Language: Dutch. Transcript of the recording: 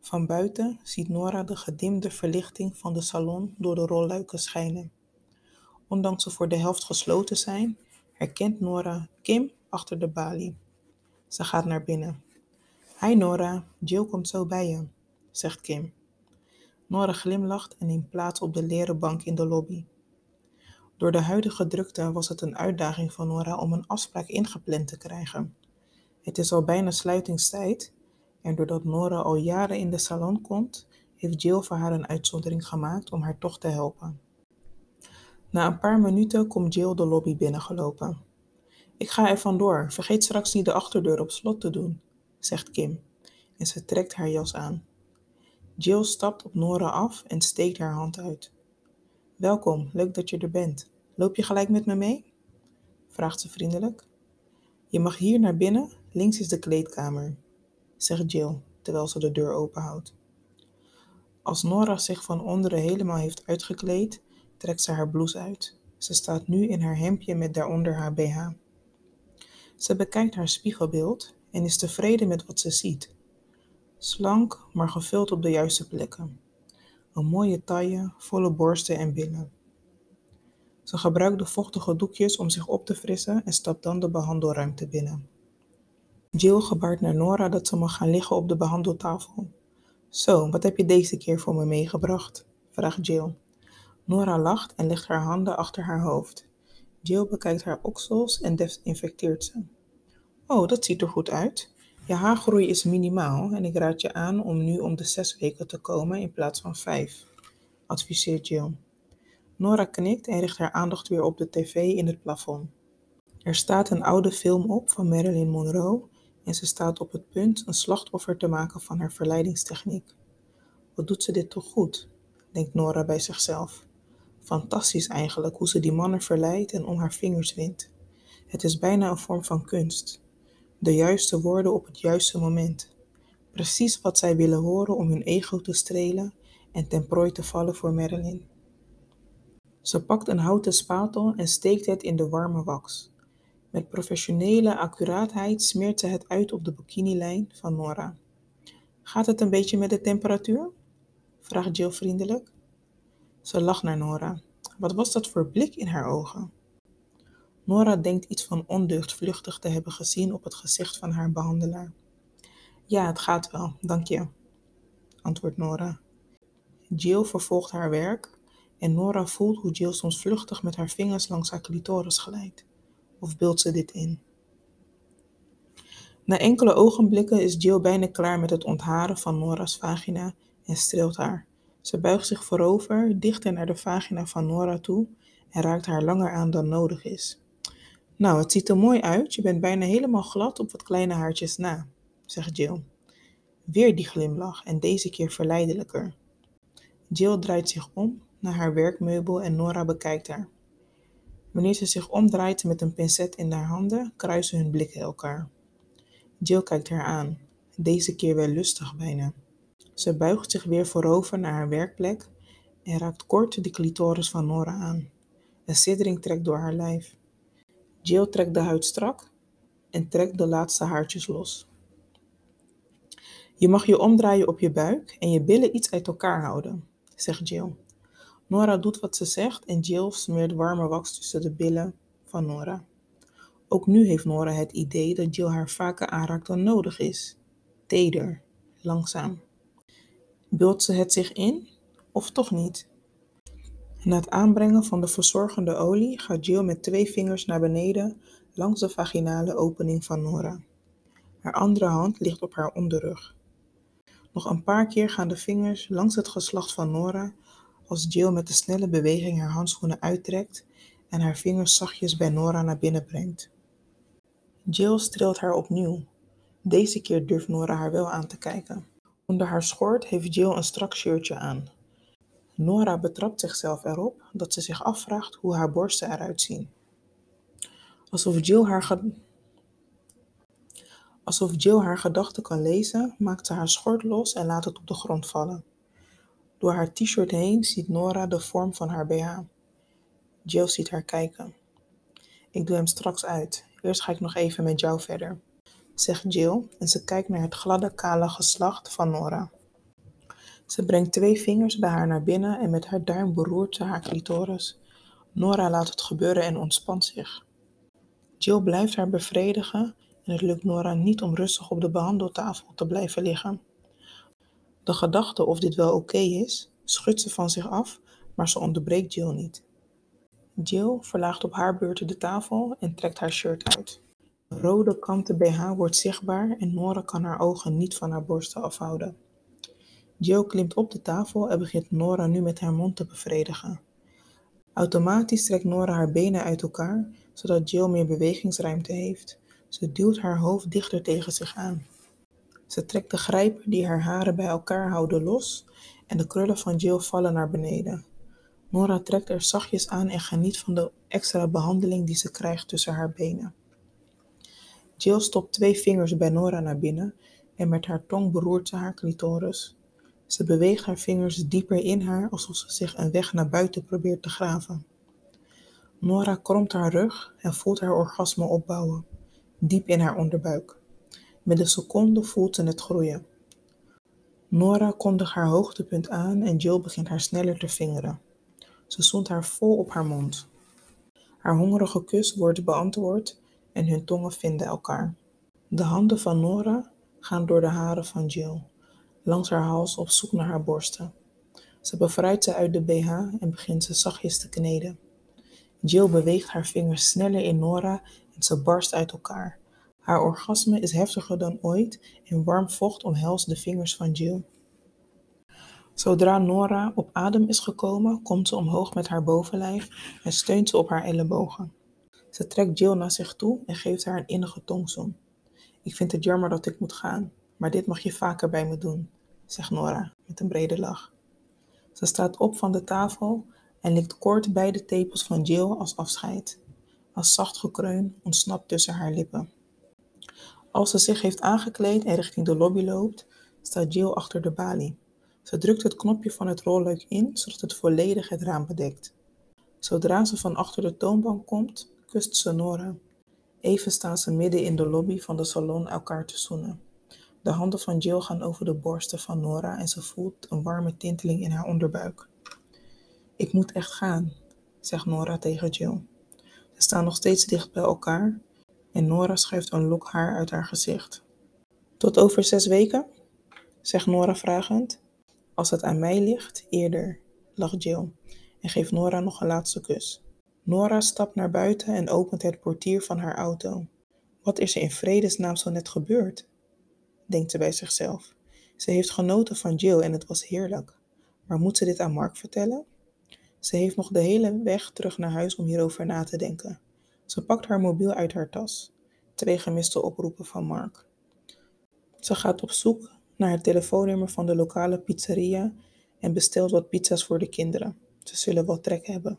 Van buiten ziet Nora de gedimde verlichting van de salon door de rolluiken schijnen. Ondanks ze voor de helft gesloten zijn, herkent Nora Kim achter de balie. Ze gaat naar binnen. Hi Nora, Jill komt zo bij je, zegt Kim. Nora glimlacht en neemt plaats op de leren bank in de lobby. Door de huidige drukte was het een uitdaging van Nora om een afspraak ingepland te krijgen. Het is al bijna sluitingstijd en doordat Nora al jaren in de salon komt, heeft Jill voor haar een uitzondering gemaakt om haar toch te helpen. Na een paar minuten komt Jill de lobby binnengelopen. Ik ga er vandoor, vergeet straks niet de achterdeur op slot te doen, zegt Kim en ze trekt haar jas aan. Jill stapt op Nora af en steekt haar hand uit. Welkom, leuk dat je er bent. Loop je gelijk met me mee? vraagt ze vriendelijk. Je mag hier naar binnen, links is de kleedkamer, zegt Jill terwijl ze de deur openhoudt. Als Nora zich van onderen helemaal heeft uitgekleed, trekt ze haar blouse uit. Ze staat nu in haar hemdje met daaronder haar BH. Ze bekijkt haar spiegelbeeld en is tevreden met wat ze ziet. Slank, maar gevuld op de juiste plekken. Een mooie taille, volle borsten en billen. Ze gebruikt de vochtige doekjes om zich op te frissen en stapt dan de behandelruimte binnen. Jill gebaart naar Nora dat ze mag gaan liggen op de behandeltafel. Zo, wat heb je deze keer voor me meegebracht? vraagt Jill. Nora lacht en legt haar handen achter haar hoofd. Jill bekijkt haar oksels en desinfecteert ze. Oh, dat ziet er goed uit. Je haargroei is minimaal en ik raad je aan om nu om de zes weken te komen in plaats van vijf, adviseert Jill. Nora knikt en richt haar aandacht weer op de tv in het plafond. Er staat een oude film op van Marilyn Monroe en ze staat op het punt een slachtoffer te maken van haar verleidingstechniek. Wat doet ze dit toch goed? denkt Nora bij zichzelf. Fantastisch eigenlijk hoe ze die mannen verleidt en om haar vingers wint. Het is bijna een vorm van kunst. De juiste woorden op het juiste moment. Precies wat zij willen horen om hun ego te strelen en ten prooi te vallen voor Marilyn. Ze pakt een houten spatel en steekt het in de warme wax. Met professionele accuraatheid smeert ze het uit op de bikinilijn van Nora. Gaat het een beetje met de temperatuur? vraagt Jill vriendelijk. Ze lacht naar Nora. Wat was dat voor blik in haar ogen? Nora denkt iets van ondeugd vluchtig te hebben gezien op het gezicht van haar behandelaar. Ja, het gaat wel, dank je, antwoordt Nora. Jill vervolgt haar werk en Nora voelt hoe Jill soms vluchtig met haar vingers langs haar clitoris glijdt. Of beeldt ze dit in? Na enkele ogenblikken is Jill bijna klaar met het ontharen van Nora's vagina en streelt haar. Ze buigt zich voorover, dichter naar de vagina van Nora toe en raakt haar langer aan dan nodig is. Nou, het ziet er mooi uit. Je bent bijna helemaal glad op wat kleine haartjes na, zegt Jill. Weer die glimlach en deze keer verleidelijker. Jill draait zich om naar haar werkmeubel en Nora bekijkt haar. Wanneer ze zich omdraait met een pincet in haar handen, kruisen hun blikken elkaar. Jill kijkt haar aan, deze keer weer lustig bijna. Ze buigt zich weer voorover naar haar werkplek en raakt kort de clitoris van Nora aan. Een siddering trekt door haar lijf. Jill trekt de huid strak en trekt de laatste haartjes los. Je mag je omdraaien op je buik en je billen iets uit elkaar houden, zegt Jill. Nora doet wat ze zegt en Jill smeert warme wax tussen de billen van Nora. Ook nu heeft Nora het idee dat Jill haar vaker aanraakt dan nodig is. Teder, langzaam. Beeldt ze het zich in of toch niet? Na het aanbrengen van de verzorgende olie gaat Jill met twee vingers naar beneden langs de vaginale opening van Nora. Haar andere hand ligt op haar onderrug. Nog een paar keer gaan de vingers langs het geslacht van Nora als Jill met een snelle beweging haar handschoenen uittrekt en haar vingers zachtjes bij Nora naar binnen brengt. Jill streelt haar opnieuw. Deze keer durft Nora haar wel aan te kijken. Onder haar schort heeft Jill een strak shirtje aan. Nora betrapt zichzelf erop dat ze zich afvraagt hoe haar borsten eruit zien. Alsof Jill haar, Alsof Jill haar gedachten kan lezen, maakt ze haar schort los en laat het op de grond vallen. Door haar t-shirt heen ziet Nora de vorm van haar BH. Jill ziet haar kijken. Ik doe hem straks uit. Eerst ga ik nog even met jou verder, zegt Jill en ze kijkt naar het gladde, kale geslacht van Nora. Ze brengt twee vingers bij haar naar binnen en met haar duim beroert ze haar clitoris. Nora laat het gebeuren en ontspant zich. Jill blijft haar bevredigen en het lukt Nora niet om rustig op de behandeltafel te blijven liggen. De gedachte of dit wel oké is, schudt ze van zich af, maar ze onderbreekt Jill niet. Jill verlaagt op haar beurt de tafel en trekt haar shirt uit. Rode kanten BH wordt zichtbaar en Nora kan haar ogen niet van haar borsten afhouden. Jill klimt op de tafel en begint Nora nu met haar mond te bevredigen. Automatisch trekt Nora haar benen uit elkaar, zodat Jill meer bewegingsruimte heeft. Ze duwt haar hoofd dichter tegen zich aan. Ze trekt de grijpen die haar haren bij elkaar houden los en de krullen van Jill vallen naar beneden. Nora trekt er zachtjes aan en geniet van de extra behandeling die ze krijgt tussen haar benen. Jill stopt twee vingers bij Nora naar binnen en met haar tong beroert ze haar clitoris. Ze beweegt haar vingers dieper in haar alsof ze zich een weg naar buiten probeert te graven. Nora kromt haar rug en voelt haar orgasme opbouwen, diep in haar onderbuik. Met de seconde voelt ze het groeien. Nora kondigt haar hoogtepunt aan en Jill begint haar sneller te vingeren. Ze zoent haar vol op haar mond. Haar hongerige kus wordt beantwoord en hun tongen vinden elkaar. De handen van Nora gaan door de haren van Jill, langs haar hals op zoek naar haar borsten. Ze bevrijdt ze uit de BH en begint ze zachtjes te kneden. Jill beweegt haar vingers sneller in Nora en ze barst uit elkaar. Haar orgasme is heftiger dan ooit en warm vocht omhelst de vingers van Jill. Zodra Nora op adem is gekomen, komt ze omhoog met haar bovenlijf en steunt ze op haar ellebogen. Ze trekt Jill naar zich toe en geeft haar een innige tongzoen. Ik vind het jammer dat ik moet gaan, maar dit mag je vaker bij me doen, zegt Nora met een brede lach. Ze staat op van de tafel en likt kort beide tepels van Jill als afscheid. Een zacht gekreun ontsnapt tussen haar lippen. Als ze zich heeft aangekleed en richting de lobby loopt, staat Jill achter de balie. Ze drukt het knopje van het rolluik in, zodat het volledig het raam bedekt. Zodra ze van achter de toonbank komt, kust ze Nora. Even staan ze midden in de lobby van de salon elkaar te zoenen. De handen van Jill gaan over de borsten van Nora en ze voelt een warme tinteling in haar onderbuik. Ik moet echt gaan, zegt Nora tegen Jill. Ze staan nog steeds dicht bij elkaar en Nora schuift een lok haar uit haar gezicht. Tot over zes weken? zegt Nora vragend. Als het aan mij ligt, eerder, lacht Jill en geeft Nora nog een laatste kus. Nora stapt naar buiten en opent het portier van haar auto. Wat is er in vredesnaam zo net gebeurd? denkt ze bij zichzelf. Ze heeft genoten van Jill en het was heerlijk. Maar moet ze dit aan Mark vertellen? Ze heeft nog de hele weg terug naar huis om hierover na te denken. Ze pakt haar mobiel uit haar tas. Twee gemiste oproepen van Mark. Ze gaat op zoek naar het telefoonnummer van de lokale pizzeria en bestelt wat pizza's voor de kinderen. Ze zullen wel trek hebben.